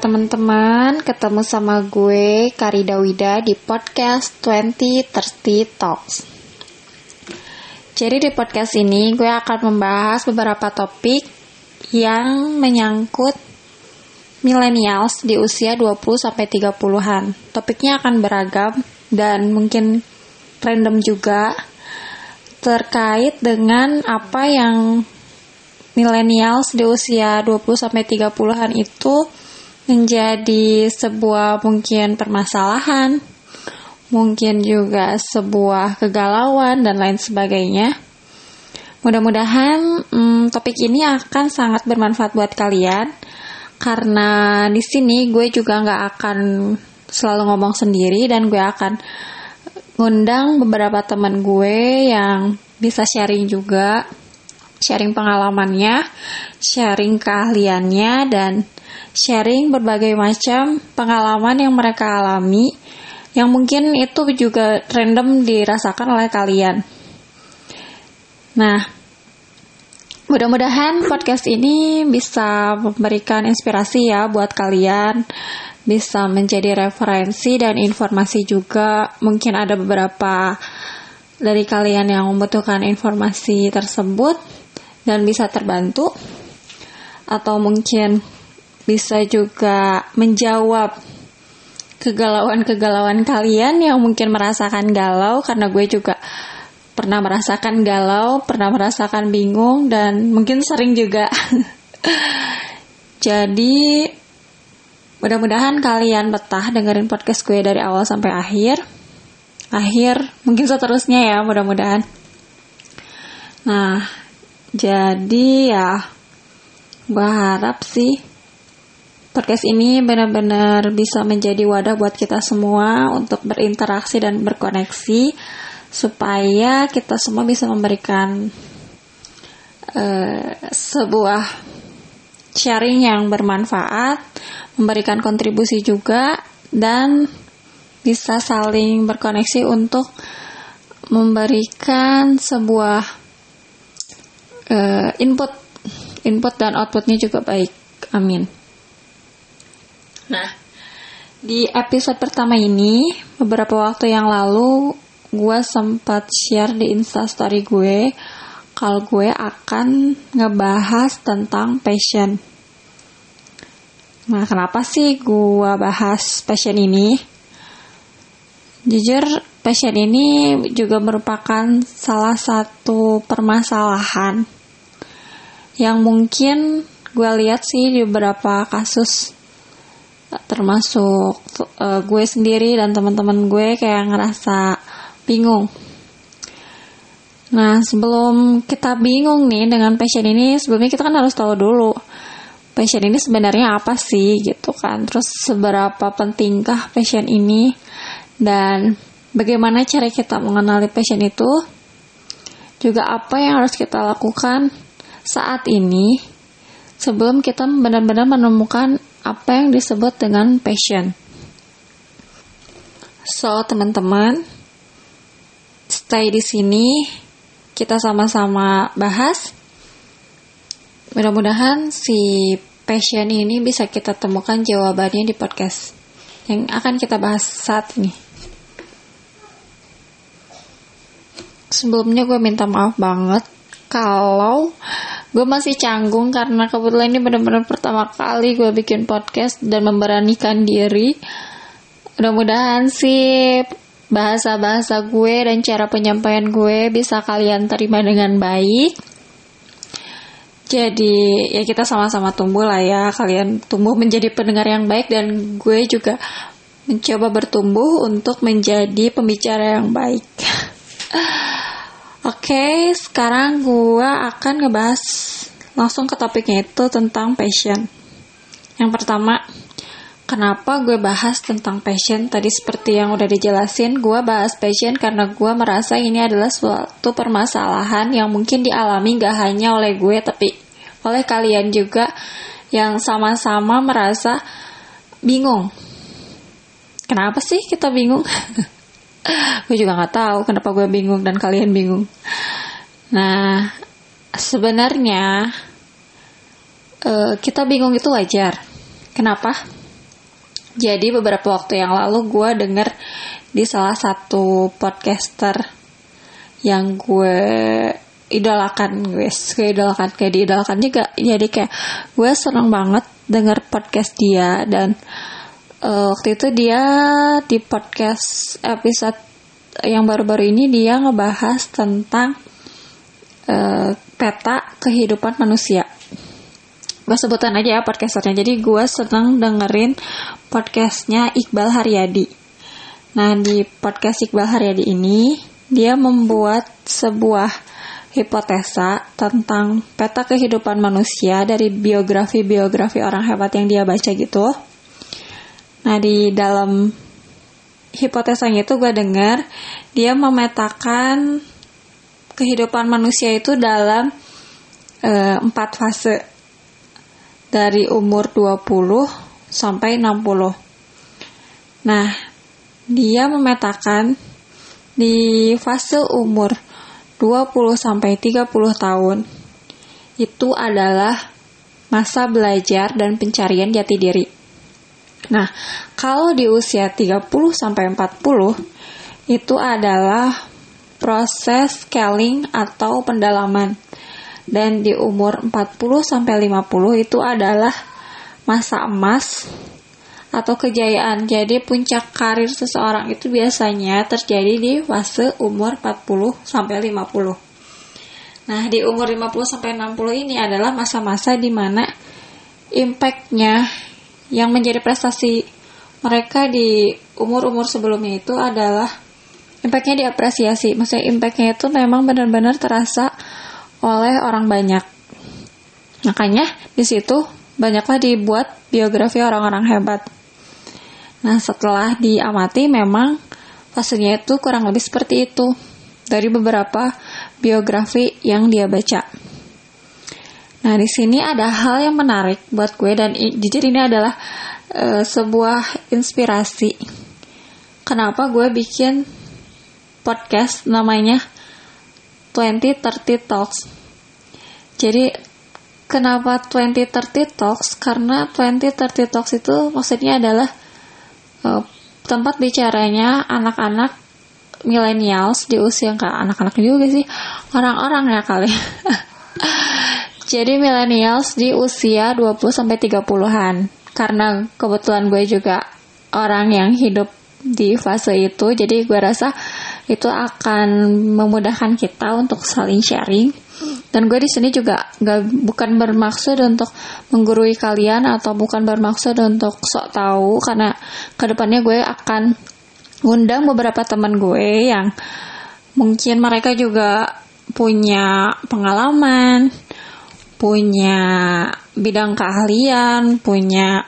Teman-teman, ketemu sama gue Karida Wida di podcast 2030 Talks. Jadi di podcast ini gue akan membahas beberapa topik yang menyangkut millennials di usia 20 sampai 30-an. Topiknya akan beragam dan mungkin random juga terkait dengan apa yang millennials di usia 20 sampai 30-an itu menjadi sebuah mungkin permasalahan, mungkin juga sebuah kegalauan dan lain sebagainya. Mudah-mudahan hmm, topik ini akan sangat bermanfaat buat kalian karena di sini gue juga nggak akan selalu ngomong sendiri dan gue akan ngundang beberapa teman gue yang bisa sharing juga, sharing pengalamannya, sharing keahliannya dan sharing berbagai macam pengalaman yang mereka alami yang mungkin itu juga random dirasakan oleh kalian. Nah, mudah-mudahan podcast ini bisa memberikan inspirasi ya buat kalian, bisa menjadi referensi dan informasi juga. Mungkin ada beberapa dari kalian yang membutuhkan informasi tersebut dan bisa terbantu atau mungkin bisa juga menjawab kegalauan-kegalauan kalian yang mungkin merasakan galau karena gue juga pernah merasakan galau, pernah merasakan bingung dan mungkin sering juga. Jadi mudah-mudahan kalian betah dengerin podcast gue dari awal sampai akhir. Akhir mungkin seterusnya ya, mudah-mudahan. Nah, jadi ya gue harap sih podcast ini benar-benar bisa menjadi wadah buat kita semua untuk berinteraksi dan berkoneksi supaya kita semua bisa memberikan uh, sebuah sharing yang bermanfaat, memberikan kontribusi juga dan bisa saling berkoneksi untuk memberikan sebuah uh, input input dan outputnya juga baik. Amin. Nah, di episode pertama ini, beberapa waktu yang lalu, gue sempat share di instastory gue kalau gue akan ngebahas tentang passion. Nah, kenapa sih gue bahas passion ini? Jujur, passion ini juga merupakan salah satu permasalahan yang mungkin gue lihat sih di beberapa kasus termasuk uh, gue sendiri dan teman-teman gue kayak ngerasa bingung. Nah, sebelum kita bingung nih dengan passion ini, sebelumnya kita kan harus tahu dulu passion ini sebenarnya apa sih gitu kan. Terus seberapa pentingkah passion ini dan bagaimana cara kita mengenali passion itu? Juga apa yang harus kita lakukan saat ini sebelum kita benar-benar menemukan apa yang disebut dengan passion. So, teman-teman, stay di sini. Kita sama-sama bahas. Mudah-mudahan si passion ini bisa kita temukan jawabannya di podcast yang akan kita bahas saat ini. Sebelumnya gue minta maaf banget kalau gue masih canggung karena kebetulan ini benar-benar pertama kali gue bikin podcast dan memberanikan diri. Mudah-mudahan sih bahasa-bahasa gue dan cara penyampaian gue bisa kalian terima dengan baik. Jadi ya kita sama-sama tumbuh lah ya. Kalian tumbuh menjadi pendengar yang baik dan gue juga mencoba bertumbuh untuk menjadi pembicara yang baik Oke, sekarang gue akan ngebahas langsung ke topiknya itu tentang passion. Yang pertama, kenapa gue bahas tentang passion? Tadi seperti yang udah dijelasin, gue bahas passion karena gue merasa ini adalah suatu permasalahan yang mungkin dialami gak hanya oleh gue, tapi oleh kalian juga yang sama-sama merasa bingung. Kenapa sih kita bingung? gue juga nggak tahu kenapa gue bingung dan kalian bingung. Nah sebenarnya uh, kita bingung itu wajar. Kenapa? Jadi beberapa waktu yang lalu gue denger di salah satu podcaster yang gue idolakan guys. Gue idolakan kayak diidolakan juga. Jadi kayak gue seneng banget denger podcast dia dan waktu itu dia di podcast episode yang baru-baru ini dia ngebahas tentang uh, peta kehidupan manusia. Gue sebutan aja ya podcasternya. Jadi gue seneng dengerin podcastnya Iqbal Haryadi. Nah di podcast Iqbal Haryadi ini dia membuat sebuah hipotesa tentang peta kehidupan manusia dari biografi-biografi orang hebat yang dia baca gitu nah di dalam hipotesanya itu gue dengar dia memetakan kehidupan manusia itu dalam e, empat fase dari umur 20 sampai 60. Nah, dia memetakan di fase umur 20 sampai 30 tahun itu adalah masa belajar dan pencarian jati diri. Nah, kalau di usia 30 sampai 40 itu adalah proses scaling atau pendalaman dan di umur 40 sampai 50 itu adalah masa emas atau kejayaan. Jadi puncak karir seseorang itu biasanya terjadi di fase umur 40 sampai 50. Nah, di umur 50 sampai 60 ini adalah masa-masa di mana impactnya yang menjadi prestasi mereka di umur-umur sebelumnya itu adalah impactnya diapresiasi. Maksudnya impactnya itu memang benar-benar terasa oleh orang banyak. Makanya di situ banyaklah dibuat biografi orang-orang hebat. Nah, setelah diamati memang fasenya itu kurang lebih seperti itu dari beberapa biografi yang dia baca. Nah, di sini ada hal yang menarik buat gue dan jujur ini adalah e, sebuah inspirasi. Kenapa gue bikin podcast namanya 2030 Talks. Jadi kenapa 2030 Talks? Karena 2030 Talks itu maksudnya adalah uh, tempat bicaranya anak-anak millennials di usia yang anak-anak juga sih orang-orang ya kali. Jadi millennials di usia 20 sampai 30-an. Karena kebetulan gue juga orang yang hidup di fase itu, jadi gue rasa itu akan memudahkan kita untuk saling sharing dan gue di sini juga gak bukan bermaksud untuk menggurui kalian atau bukan bermaksud untuk sok tahu karena ke depannya gue akan ngundang beberapa teman gue yang mungkin mereka juga punya pengalaman punya bidang keahlian punya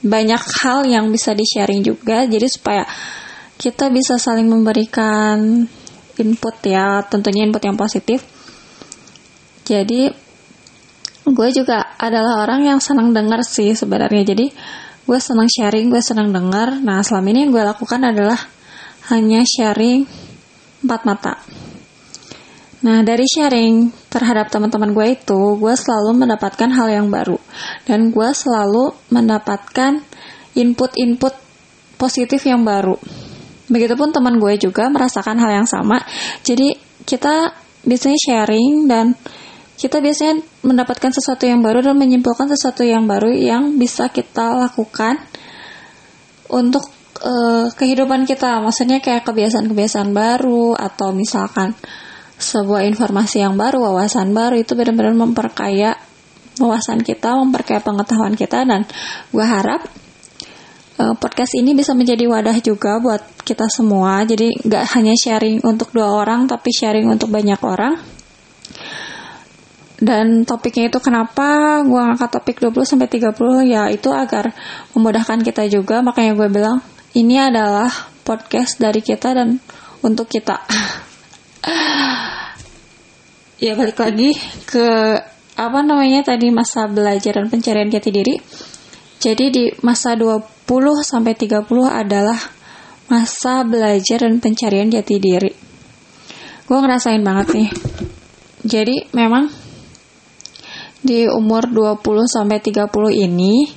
banyak hal yang bisa di sharing juga jadi supaya kita bisa saling memberikan input ya, tentunya input yang positif. Jadi gue juga adalah orang yang senang dengar sih sebenarnya. Jadi gue senang sharing, gue senang dengar. Nah selama ini yang gue lakukan adalah hanya sharing empat mata. Nah, dari sharing terhadap teman-teman gue itu, gue selalu mendapatkan hal yang baru. Dan gue selalu mendapatkan input-input positif yang baru. Begitupun teman gue juga merasakan hal yang sama. Jadi kita biasanya sharing dan kita biasanya mendapatkan sesuatu yang baru dan menyimpulkan sesuatu yang baru yang bisa kita lakukan untuk uh, kehidupan kita. Maksudnya kayak kebiasaan-kebiasaan baru atau misalkan sebuah informasi yang baru, wawasan baru itu benar-benar memperkaya wawasan kita, memperkaya pengetahuan kita dan gue harap uh, podcast ini bisa menjadi wadah juga buat kita semua. Jadi nggak hanya sharing untuk dua orang, tapi sharing untuk banyak orang. Dan topiknya itu kenapa gue ngangkat topik 20 sampai 30 ya itu agar memudahkan kita juga. Makanya gue bilang ini adalah podcast dari kita dan untuk kita. ya balik lagi ke apa namanya tadi masa belajar dan pencarian jati diri. Jadi di masa 20 sampai 30 adalah masa belajar dan pencarian jati diri. Gue ngerasain banget nih. Jadi memang di umur 20 sampai 30 ini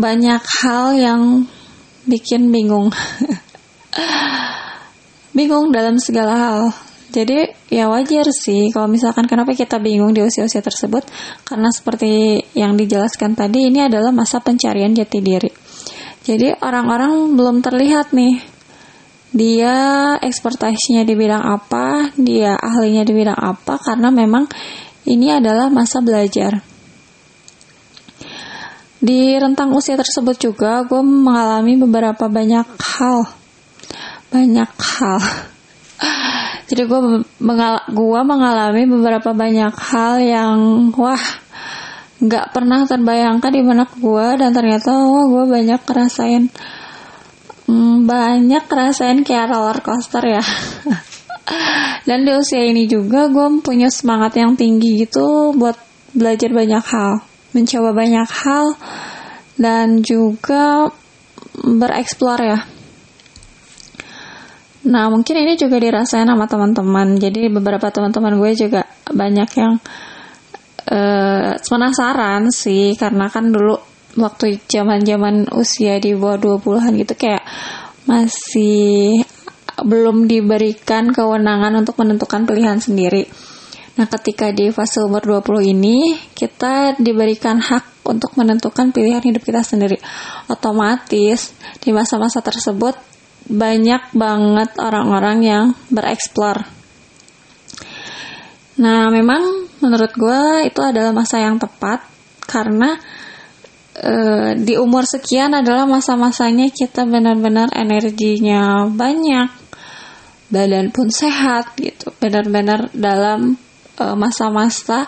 banyak hal yang bikin bingung. bingung dalam segala hal. Jadi ya wajar sih kalau misalkan kenapa kita bingung di usia-usia tersebut karena seperti yang dijelaskan tadi ini adalah masa pencarian jati diri. Jadi orang-orang belum terlihat nih dia ekspertasinya di bidang apa, dia ahlinya di bidang apa karena memang ini adalah masa belajar. Di rentang usia tersebut juga gue mengalami beberapa banyak hal. Banyak hal. Jadi gue mengal gue mengalami beberapa banyak hal yang wah nggak pernah terbayangkan di benak gue dan ternyata wah gue banyak kerasain hmm, banyak kerasain kayak roller coaster ya. Dan di usia ini juga gue punya semangat yang tinggi gitu buat belajar banyak hal mencoba banyak hal dan juga bereksplor ya Nah, mungkin ini juga dirasain sama teman-teman. Jadi beberapa teman-teman gue juga banyak yang uh, penasaran sih karena kan dulu waktu zaman-zaman usia di bawah 20-an gitu kayak masih belum diberikan kewenangan untuk menentukan pilihan sendiri. Nah, ketika di fase umur 20 ini, kita diberikan hak untuk menentukan pilihan hidup kita sendiri. Otomatis, di masa-masa tersebut, banyak banget orang-orang yang bereksplor. Nah, memang menurut gue itu adalah masa yang tepat karena e, di umur sekian adalah masa-masanya kita benar-benar energinya banyak, badan pun sehat gitu, benar-benar dalam e, masa-masa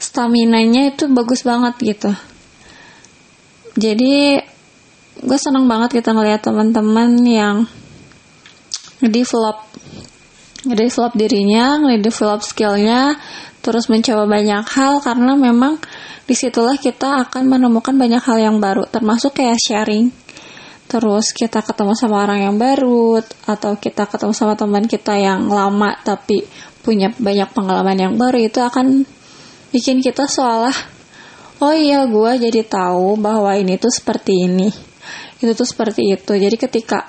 stamina-nya itu bagus banget gitu. Jadi gue seneng banget kita ngeliat teman-teman yang ngedevelop ngedevelop dirinya, ngedevelop skillnya, terus mencoba banyak hal karena memang di situlah kita akan menemukan banyak hal yang baru, termasuk kayak sharing. Terus kita ketemu sama orang yang baru, atau kita ketemu sama teman kita yang lama tapi punya banyak pengalaman yang baru itu akan bikin kita seolah oh iya gue jadi tahu bahwa ini tuh seperti ini itu tuh seperti itu. Jadi ketika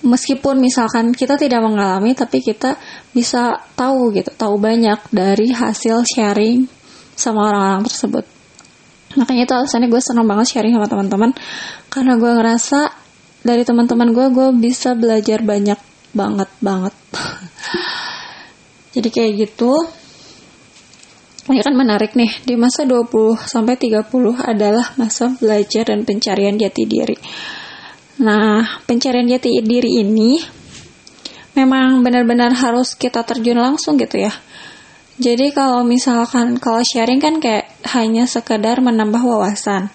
meskipun misalkan kita tidak mengalami tapi kita bisa tahu gitu tahu banyak dari hasil sharing sama orang-orang tersebut. Makanya itu alasannya gue senang banget sharing sama teman-teman. Karena gue ngerasa dari teman-teman gue gue bisa belajar banyak banget banget. Jadi kayak gitu ini kan menarik nih, di masa 20 sampai 30 adalah masa belajar dan pencarian jati diri. Nah, pencarian jati diri ini memang benar-benar harus kita terjun langsung gitu ya. Jadi kalau misalkan kalau sharing kan kayak hanya sekedar menambah wawasan.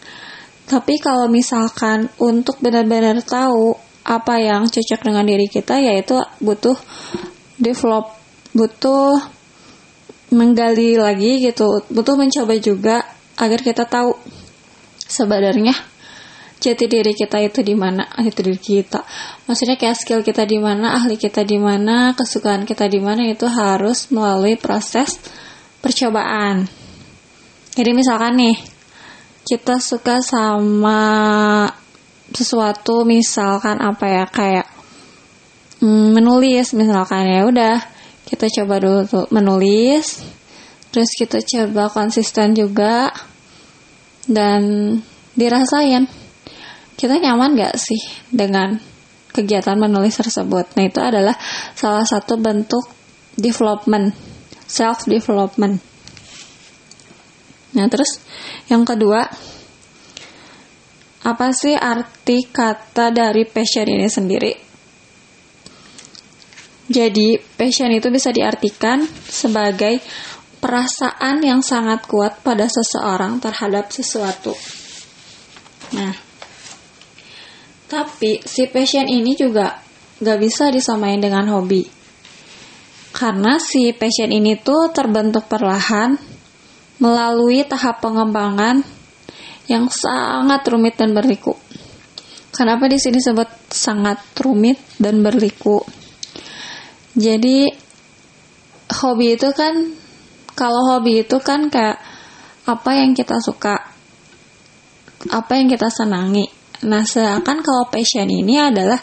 Tapi kalau misalkan untuk benar-benar tahu apa yang cocok dengan diri kita yaitu butuh develop butuh menggali lagi gitu. Butuh mencoba juga agar kita tahu sebenarnya jati diri kita itu di mana jati diri kita. Maksudnya kayak skill kita di mana ahli kita di mana kesukaan kita di mana itu harus melalui proses percobaan. Jadi misalkan nih kita suka sama sesuatu misalkan apa ya kayak hmm, menulis misalkan ya udah kita coba dulu menulis. Terus kita coba konsisten juga. Dan dirasain. Kita nyaman gak sih dengan kegiatan menulis tersebut? Nah itu adalah salah satu bentuk development self development nah terus yang kedua apa sih arti kata dari passion ini sendiri jadi, passion itu bisa diartikan sebagai perasaan yang sangat kuat pada seseorang terhadap sesuatu. Nah, tapi si passion ini juga gak bisa disamain dengan hobi. Karena si passion ini tuh terbentuk perlahan melalui tahap pengembangan yang sangat rumit dan berliku. Kenapa di sini sebut sangat rumit dan berliku? Jadi hobi itu kan kalau hobi itu kan kayak apa yang kita suka. apa yang kita senangi. Nah, sedangkan kalau passion ini adalah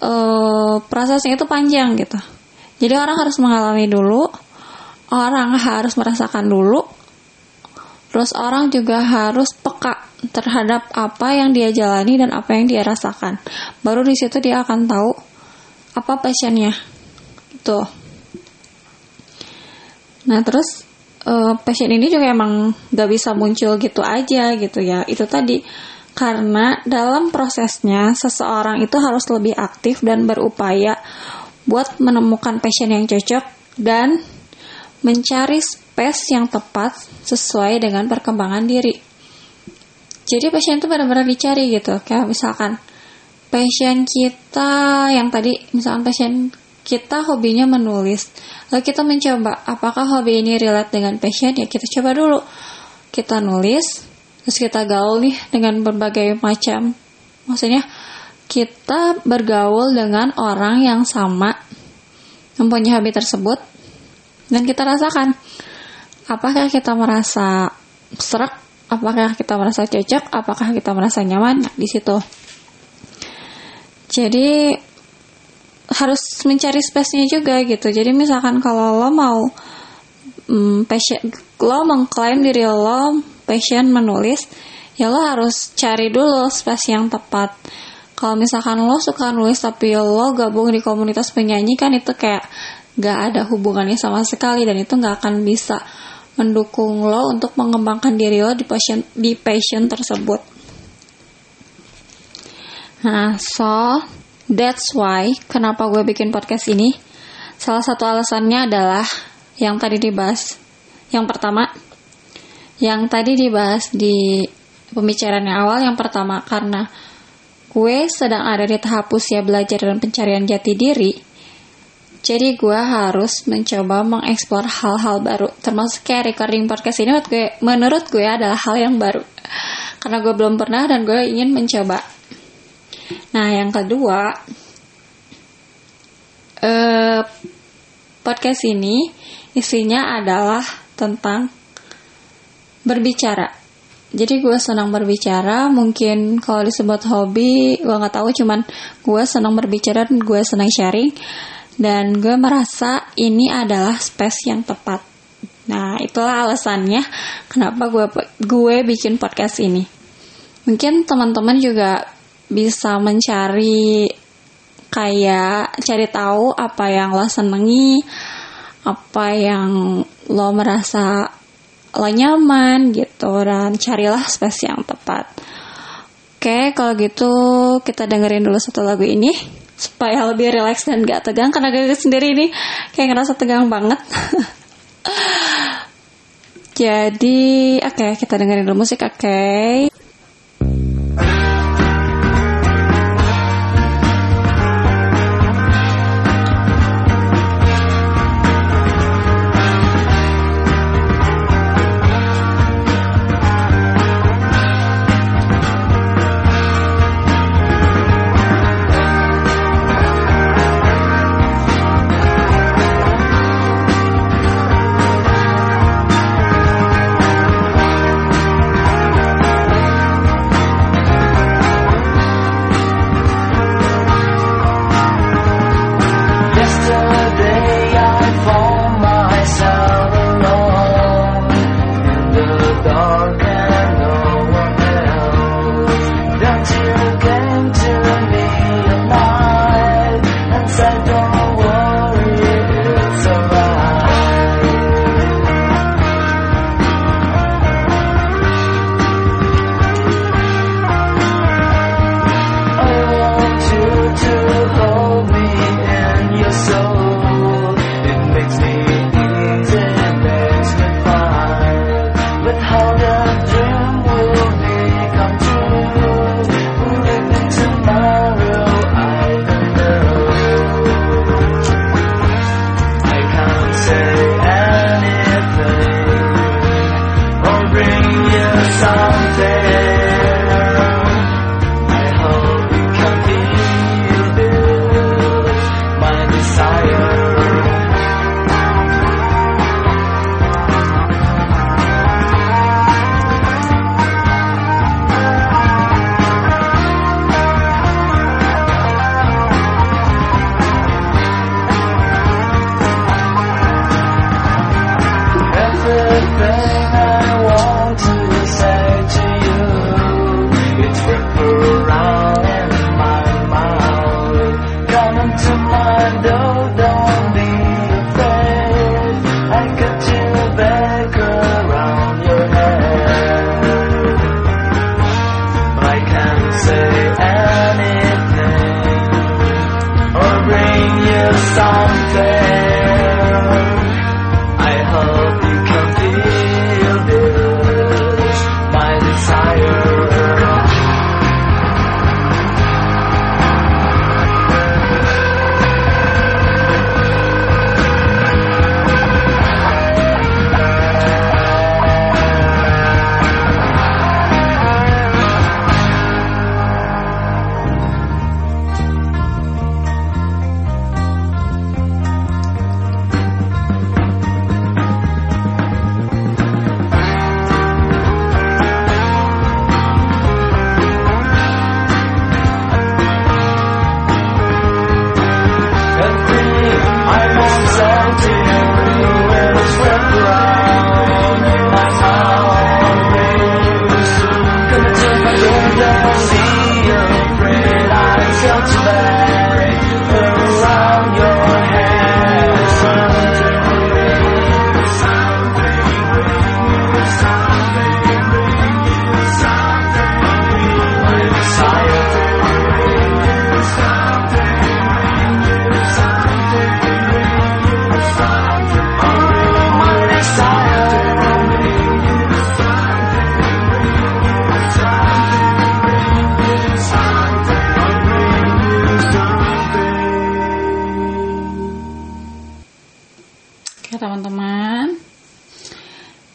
uh, prosesnya itu panjang gitu. Jadi orang harus mengalami dulu, orang harus merasakan dulu, terus orang juga harus peka terhadap apa yang dia jalani dan apa yang dia rasakan. Baru di situ dia akan tahu apa passionnya. Tuh. Nah terus uh, passion ini juga emang gak bisa muncul gitu aja gitu ya. Itu tadi karena dalam prosesnya seseorang itu harus lebih aktif dan berupaya buat menemukan passion yang cocok dan mencari space yang tepat sesuai dengan perkembangan diri. Jadi passion itu benar-benar dicari gitu. Kayak misalkan passion kita yang tadi misalkan passion kita hobinya menulis. Lalu kita mencoba apakah hobi ini relate dengan passion? Ya kita coba dulu. Kita nulis, terus kita gaul nih dengan berbagai macam. Maksudnya kita bergaul dengan orang yang sama mempunyai hobi tersebut dan kita rasakan apakah kita merasa serak? Apakah kita merasa cocok? Apakah kita merasa nyaman? Nah, di situ. Jadi harus mencari space-nya juga gitu jadi misalkan kalau lo mau um, passion lo mengklaim diri lo passion menulis ya lo harus cari dulu space yang tepat kalau misalkan lo suka nulis tapi lo gabung di komunitas penyanyi kan itu kayak gak ada hubungannya sama sekali dan itu gak akan bisa mendukung lo untuk mengembangkan diri lo di passion di passion tersebut. Nah, so that's why kenapa gue bikin podcast ini. Salah satu alasannya adalah yang tadi dibahas. Yang pertama, yang tadi dibahas di pembicaraan yang awal yang pertama karena gue sedang ada di tahap usia belajar dan pencarian jati diri jadi gue harus mencoba mengeksplor hal-hal baru termasuk kayak recording podcast ini menurut gue, menurut gue adalah hal yang baru karena gue belum pernah dan gue ingin mencoba nah yang kedua eh, podcast ini isinya adalah tentang berbicara. Jadi gue senang berbicara mungkin kalau disebut hobi gue nggak tahu cuman gue senang berbicara dan gue senang sharing. Dan gue merasa ini adalah space yang tepat. Nah itulah alasannya kenapa gue gue bikin podcast ini. Mungkin teman-teman juga bisa mencari kayak cari tahu apa yang lo senengi apa yang lo merasa lo nyaman gitu dan carilah space yang tepat. Oke, kalau gitu kita dengerin dulu satu lagu ini supaya lebih rileks dan gak tegang karena gue sendiri ini kayak ngerasa tegang banget. Jadi, oke okay, kita dengerin dulu musik, oke. Okay.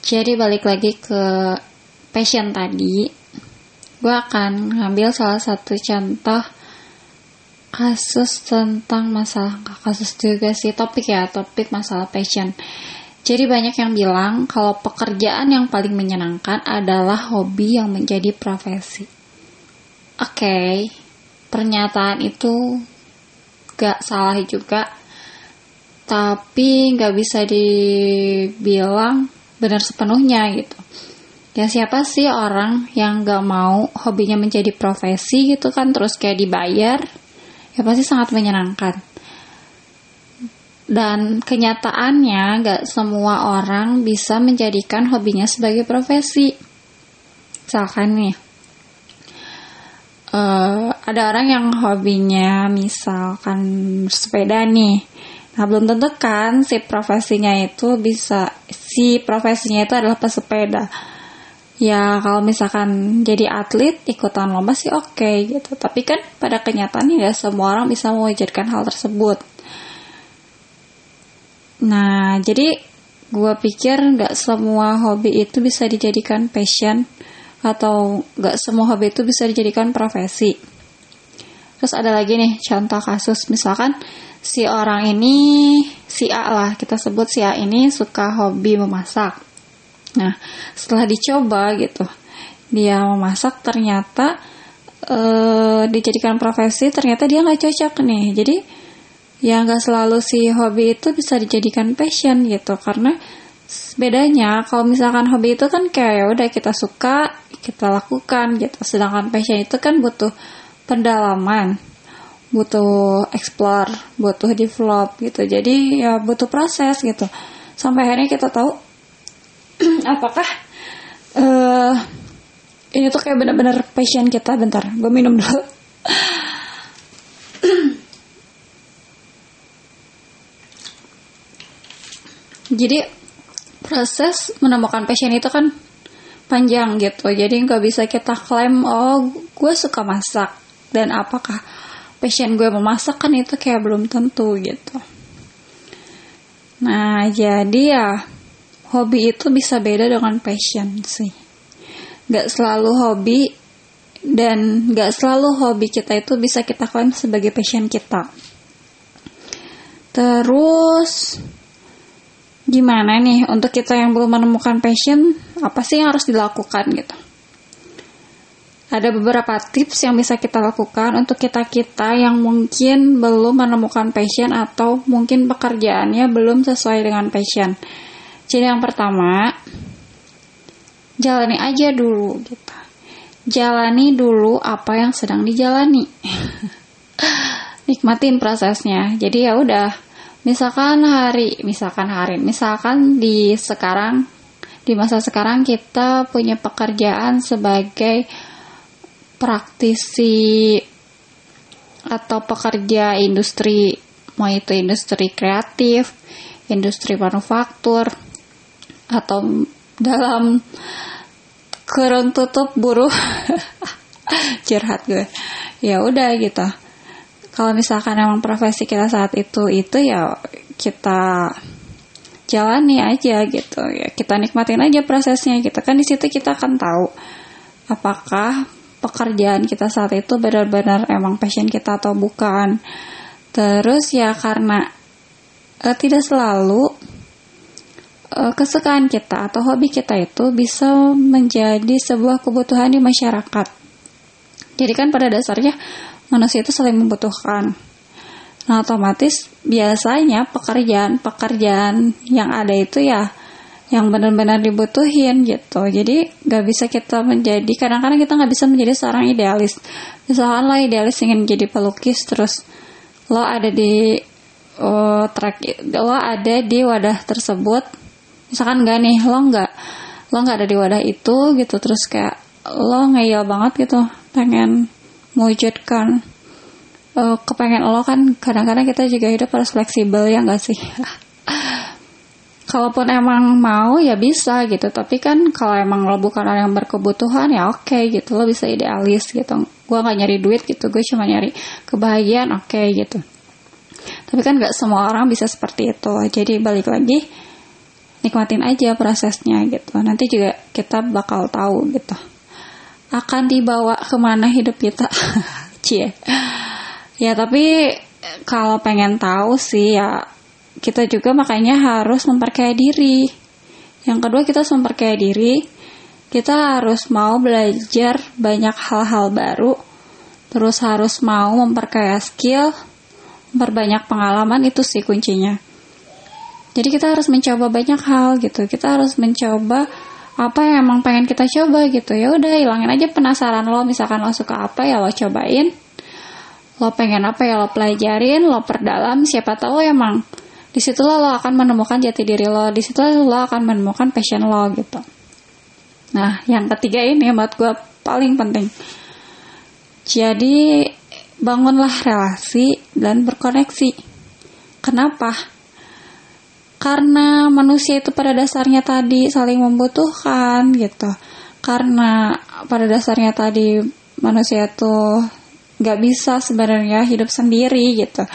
Jadi balik lagi ke passion tadi gue akan ngambil salah satu contoh kasus tentang masalah kasus juga sih topik ya topik masalah passion. Jadi banyak yang bilang kalau pekerjaan yang paling menyenangkan adalah hobi yang menjadi profesi. Oke okay, pernyataan itu gak salah juga tapi gak bisa dibilang benar sepenuhnya gitu. Ya siapa sih orang yang gak mau hobinya menjadi profesi gitu kan terus kayak dibayar? Ya pasti sangat menyenangkan. Dan kenyataannya gak semua orang bisa menjadikan hobinya sebagai profesi. Misalkan nih uh, ada orang yang hobinya misalkan sepeda nih. Nah, belum tentu kan si profesinya itu bisa si profesinya itu adalah pesepeda. Ya, kalau misalkan jadi atlet ikutan lomba sih oke okay, gitu. Tapi kan pada kenyataannya ya semua orang bisa mewujudkan hal tersebut. Nah, jadi gue pikir nggak semua hobi itu bisa dijadikan passion atau nggak semua hobi itu bisa dijadikan profesi. Terus ada lagi nih contoh kasus misalkan si orang ini si A lah kita sebut si A ini suka hobi memasak. Nah setelah dicoba gitu dia memasak ternyata e, dijadikan profesi ternyata dia nggak cocok nih. Jadi ya nggak selalu si hobi itu bisa dijadikan passion gitu karena bedanya kalau misalkan hobi itu kan kayak ya udah kita suka kita lakukan gitu. Sedangkan passion itu kan butuh pendalaman butuh explore, butuh develop gitu. Jadi ya butuh proses gitu. Sampai akhirnya kita tahu apakah uh, ini tuh kayak benar-benar passion kita. Bentar, gue minum dulu. Jadi proses menemukan passion itu kan panjang gitu. Jadi nggak bisa kita klaim oh gue suka masak dan apakah passion gue memasak kan itu kayak belum tentu gitu. Nah jadi ya hobi itu bisa beda dengan passion sih. Gak selalu hobi dan gak selalu hobi kita itu bisa kita klaim sebagai passion kita. Terus gimana nih untuk kita yang belum menemukan passion apa sih yang harus dilakukan gitu ada beberapa tips yang bisa kita lakukan untuk kita-kita yang mungkin belum menemukan passion atau mungkin pekerjaannya belum sesuai dengan passion. Jadi yang pertama, jalani aja dulu gitu. Jalani dulu apa yang sedang dijalani. Nikmatin prosesnya. Jadi ya udah, misalkan hari, misalkan hari, misalkan di sekarang di masa sekarang kita punya pekerjaan sebagai praktisi atau pekerja industri mau itu industri kreatif, industri manufaktur atau dalam kurung tutup buruh. Curhat gue. Ya udah gitu. Kalau misalkan emang profesi kita saat itu itu ya kita jalani aja gitu. Ya kita nikmatin aja prosesnya gitu. Kan di situ kita akan tahu apakah pekerjaan kita saat itu benar-benar emang passion kita atau bukan. Terus ya karena uh, tidak selalu uh, kesukaan kita atau hobi kita itu bisa menjadi sebuah kebutuhan di masyarakat. Jadi kan pada dasarnya manusia itu saling membutuhkan. Nah otomatis biasanya pekerjaan-pekerjaan yang ada itu ya yang benar-benar dibutuhin gitu. Jadi nggak bisa kita menjadi kadang-kadang kita nggak bisa menjadi seorang idealis. Misalkan lo idealis ingin jadi pelukis terus lo ada di uh, track lo ada di wadah tersebut. Misalkan nggak nih lo nggak lo nggak ada di wadah itu gitu. Terus kayak lo ngeyel banget gitu. Pengen mewujudkan uh, kepengen lo kan kadang-kadang kita juga hidup harus fleksibel ya nggak sih kalaupun emang mau ya bisa gitu. Tapi kan kalau emang lo bukan orang yang berkebutuhan ya oke okay, gitu. Lo bisa idealis gitu. Gue nggak nyari duit gitu. Gue cuma nyari kebahagiaan oke okay, gitu. Tapi kan nggak semua orang bisa seperti itu. Jadi balik lagi nikmatin aja prosesnya gitu. Nanti juga kita bakal tahu gitu. Akan dibawa ke mana hidup kita? Cie. Ya tapi kalau pengen tahu sih ya kita juga makanya harus memperkaya diri. Yang kedua kita harus memperkaya diri. Kita harus mau belajar banyak hal-hal baru. Terus harus mau memperkaya skill memperbanyak pengalaman itu sih kuncinya. Jadi kita harus mencoba banyak hal gitu. Kita harus mencoba apa yang emang pengen kita coba gitu. Ya udah hilangin aja penasaran lo. Misalkan lo suka apa ya lo cobain. Lo pengen apa ya lo pelajarin lo perdalam. Siapa tahu emang di situ lo akan menemukan jati diri lo di situ lo akan menemukan passion lo gitu. Nah yang ketiga ini buat gue paling penting. Jadi bangunlah relasi dan berkoneksi. Kenapa? Karena manusia itu pada dasarnya tadi saling membutuhkan gitu. Karena pada dasarnya tadi manusia itu nggak bisa sebenarnya hidup sendiri gitu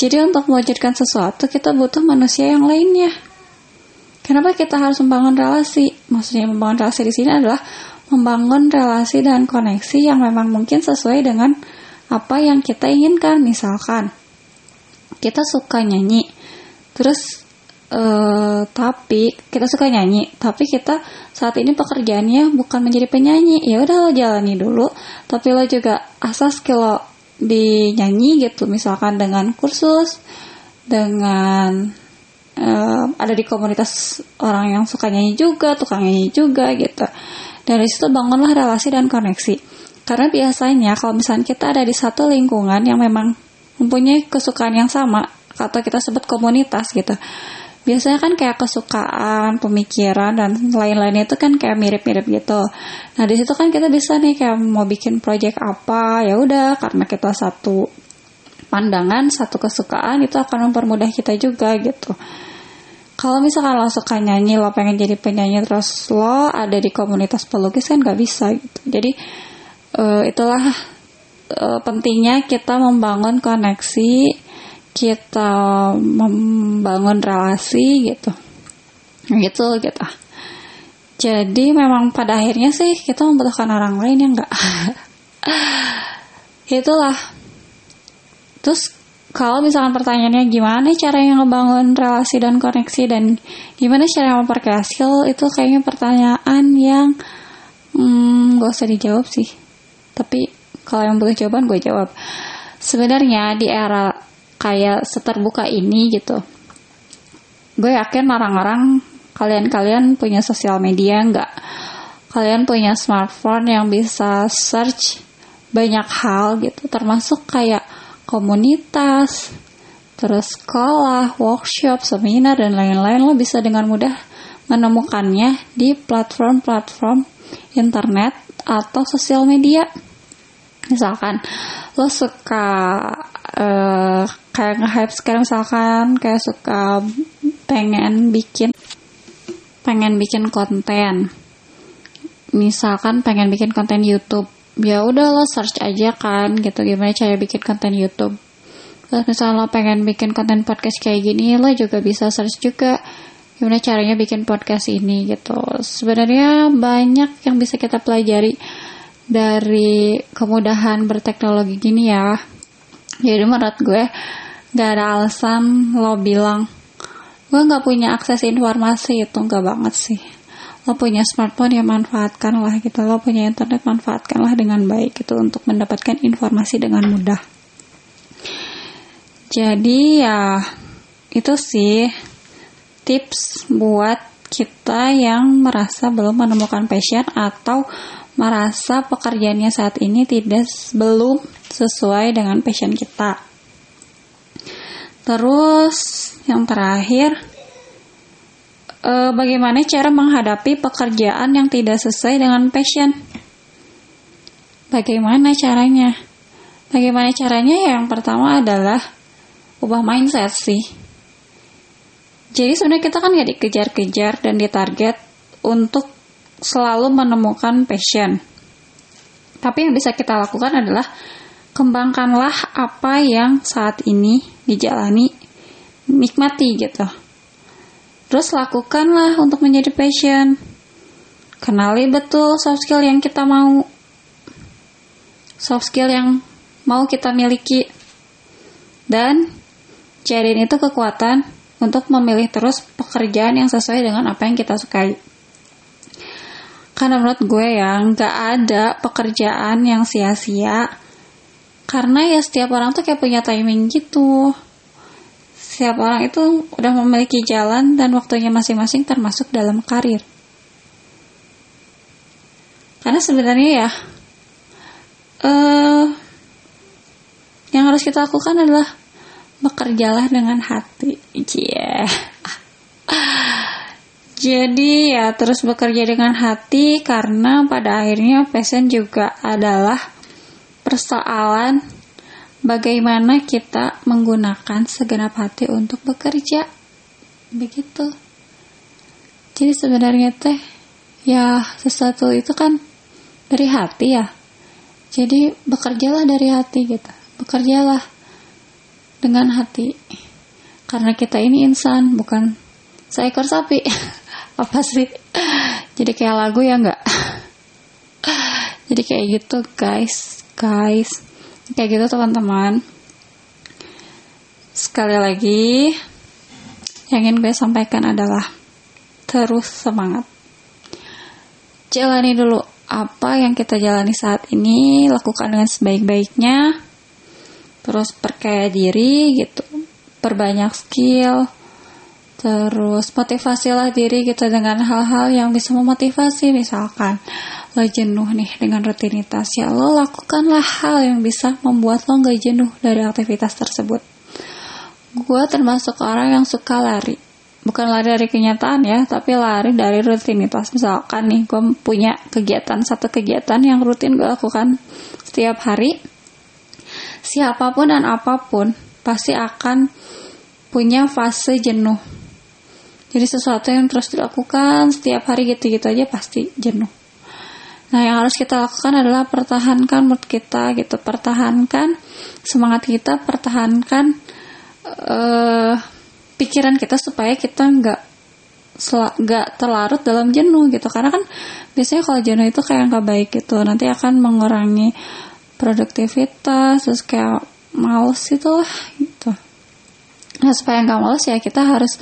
jadi untuk mewujudkan sesuatu kita butuh manusia yang lainnya. Kenapa kita harus membangun relasi? Maksudnya membangun relasi di sini adalah membangun relasi dan koneksi yang memang mungkin sesuai dengan apa yang kita inginkan. Misalkan kita suka nyanyi terus uh, tapi kita suka nyanyi tapi kita saat ini pekerjaannya bukan menjadi penyanyi. Ya udah lo jalani dulu tapi lo juga asas skill di nyanyi gitu. Misalkan dengan kursus dengan uh, ada di komunitas orang yang suka nyanyi juga tukang nyanyi juga gitu. Dari situ bangunlah relasi dan koneksi. Karena biasanya kalau misalnya kita ada di satu lingkungan yang memang mempunyai kesukaan yang sama atau kita sebut komunitas gitu biasanya kan kayak kesukaan, pemikiran dan lain-lainnya itu kan kayak mirip-mirip gitu. Nah di situ kan kita bisa nih kayak mau bikin project apa ya udah karena kita satu pandangan, satu kesukaan itu akan mempermudah kita juga gitu. Kalau misalkan lo suka nyanyi, lo pengen jadi penyanyi terus lo ada di komunitas pelukis kan gak bisa gitu. Jadi uh, itulah uh, pentingnya kita membangun koneksi kita membangun relasi gitu. Gitu gitu. Jadi memang pada akhirnya sih kita membutuhkan orang lain yang enggak itulah. Terus kalau misalkan pertanyaannya gimana cara yang ngebangun relasi dan koneksi dan gimana cara memperkaya skill? Itu kayaknya pertanyaan yang hmm, gak usah dijawab sih. Tapi kalau yang butuh jawaban gue jawab. Sebenarnya di era kayak seterbuka ini gitu. Gue yakin orang-orang kalian-kalian punya sosial media nggak? Kalian punya smartphone yang bisa search banyak hal gitu termasuk kayak komunitas terus sekolah, workshop, seminar dan lain-lain. Lo bisa dengan mudah menemukannya di platform-platform internet atau sosial media misalkan lo suka uh, kayak nge-hype sekarang misalkan kayak suka pengen bikin pengen bikin konten. Misalkan pengen bikin konten YouTube. Ya udah lo search aja kan gitu. Gimana cara bikin konten YouTube? Terus misalnya lo pengen bikin konten podcast kayak gini lo juga bisa search juga. Gimana caranya bikin podcast ini gitu. Sebenarnya banyak yang bisa kita pelajari dari kemudahan berteknologi gini ya. Jadi menurut gue gak ada alasan lo bilang gue gak punya akses informasi. Itu gak banget sih. Lo punya smartphone ya manfaatkan lah gitu. Lo punya internet manfaatkan lah dengan baik gitu untuk mendapatkan informasi dengan mudah. Jadi ya itu sih tips buat kita yang merasa belum menemukan passion atau merasa pekerjaannya saat ini tidak belum sesuai dengan passion kita. Terus yang terakhir, eh, bagaimana cara menghadapi pekerjaan yang tidak sesuai dengan passion? Bagaimana caranya? Bagaimana caranya? Yang pertama adalah ubah mindset sih. Jadi sebenarnya kita kan gak dikejar-kejar dan ditarget untuk selalu menemukan passion. Tapi yang bisa kita lakukan adalah kembangkanlah apa yang saat ini dijalani, nikmati gitu. Terus lakukanlah untuk menjadi passion. Kenali betul soft skill yang kita mau. Soft skill yang mau kita miliki. Dan jadiin itu kekuatan untuk memilih terus pekerjaan yang sesuai dengan apa yang kita sukai. Karena menurut gue ya, nggak ada pekerjaan yang sia-sia. Karena ya setiap orang tuh kayak punya timing gitu. Setiap orang itu udah memiliki jalan dan waktunya masing-masing termasuk dalam karir. Karena sebenarnya ya, uh, yang harus kita lakukan adalah bekerjalah dengan hati. Yeah. Jadi ya terus bekerja dengan hati karena pada akhirnya passion juga adalah persoalan bagaimana kita menggunakan segenap hati untuk bekerja. Begitu. Jadi sebenarnya teh ya sesuatu itu kan dari hati ya. Jadi bekerjalah dari hati gitu. Bekerjalah dengan hati. Karena kita ini insan, bukan seekor sapi. apa sih? Jadi kayak lagu ya nggak? Jadi kayak gitu guys. Guys. Kayak gitu teman-teman. Sekali lagi yang ingin gue sampaikan adalah terus semangat. Jalani dulu apa yang kita jalani saat ini lakukan dengan sebaik-baiknya terus percaya diri gitu. Perbanyak skill Terus motivasilah diri kita dengan hal-hal yang bisa memotivasi misalkan lo jenuh nih dengan rutinitas ya lo lakukanlah hal yang bisa membuat lo gak jenuh dari aktivitas tersebut. Gue termasuk orang yang suka lari. Bukan lari dari kenyataan ya, tapi lari dari rutinitas. Misalkan nih, gue punya kegiatan, satu kegiatan yang rutin gue lakukan setiap hari. Siapa pun dan apa pun pasti akan punya fase jenuh jadi sesuatu yang terus dilakukan setiap hari gitu-gitu aja pasti jenuh. Nah, yang harus kita lakukan adalah pertahankan mood kita gitu, pertahankan semangat kita, pertahankan uh, pikiran kita supaya kita nggak nggak terlarut dalam jenuh gitu. Karena kan biasanya kalau jenuh itu kayak nggak baik gitu, nanti akan mengurangi produktivitas, terus kayak males itu lah gitu. Nah, supaya nggak males ya kita harus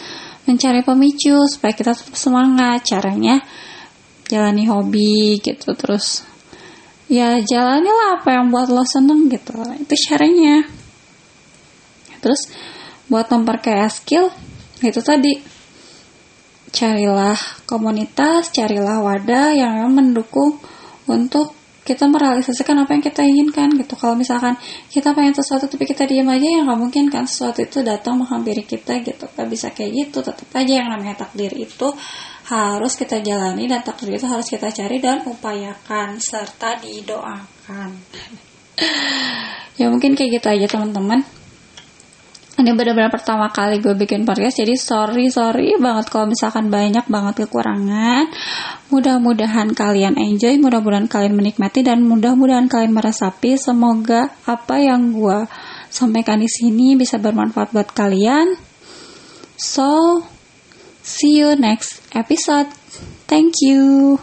mencari pemicu supaya kita semangat caranya jalani hobi gitu terus ya jalanilah apa yang buat lo seneng gitu itu caranya. Terus buat memperkaya skill itu tadi carilah komunitas carilah wadah yang mendukung untuk kita merealisasikan apa yang kita inginkan gitu. Kalau misalkan kita pengen sesuatu tapi kita diam aja ya nggak mungkin kan sesuatu itu datang menghampiri kita gitu. Nggak bisa kayak gitu tetap aja yang namanya takdir itu harus kita jalani dan takdir itu harus kita cari dan upayakan serta didoakan. Ya mungkin kayak gitu aja teman-teman ini benar-benar pertama kali gue bikin podcast jadi sorry sorry banget kalau misalkan banyak banget kekurangan. Mudah-mudahan kalian enjoy mudah-mudahan kalian menikmati dan mudah-mudahan kalian meresapi semoga apa yang gue sampaikan di sini bisa bermanfaat buat kalian. So see you next episode. Thank you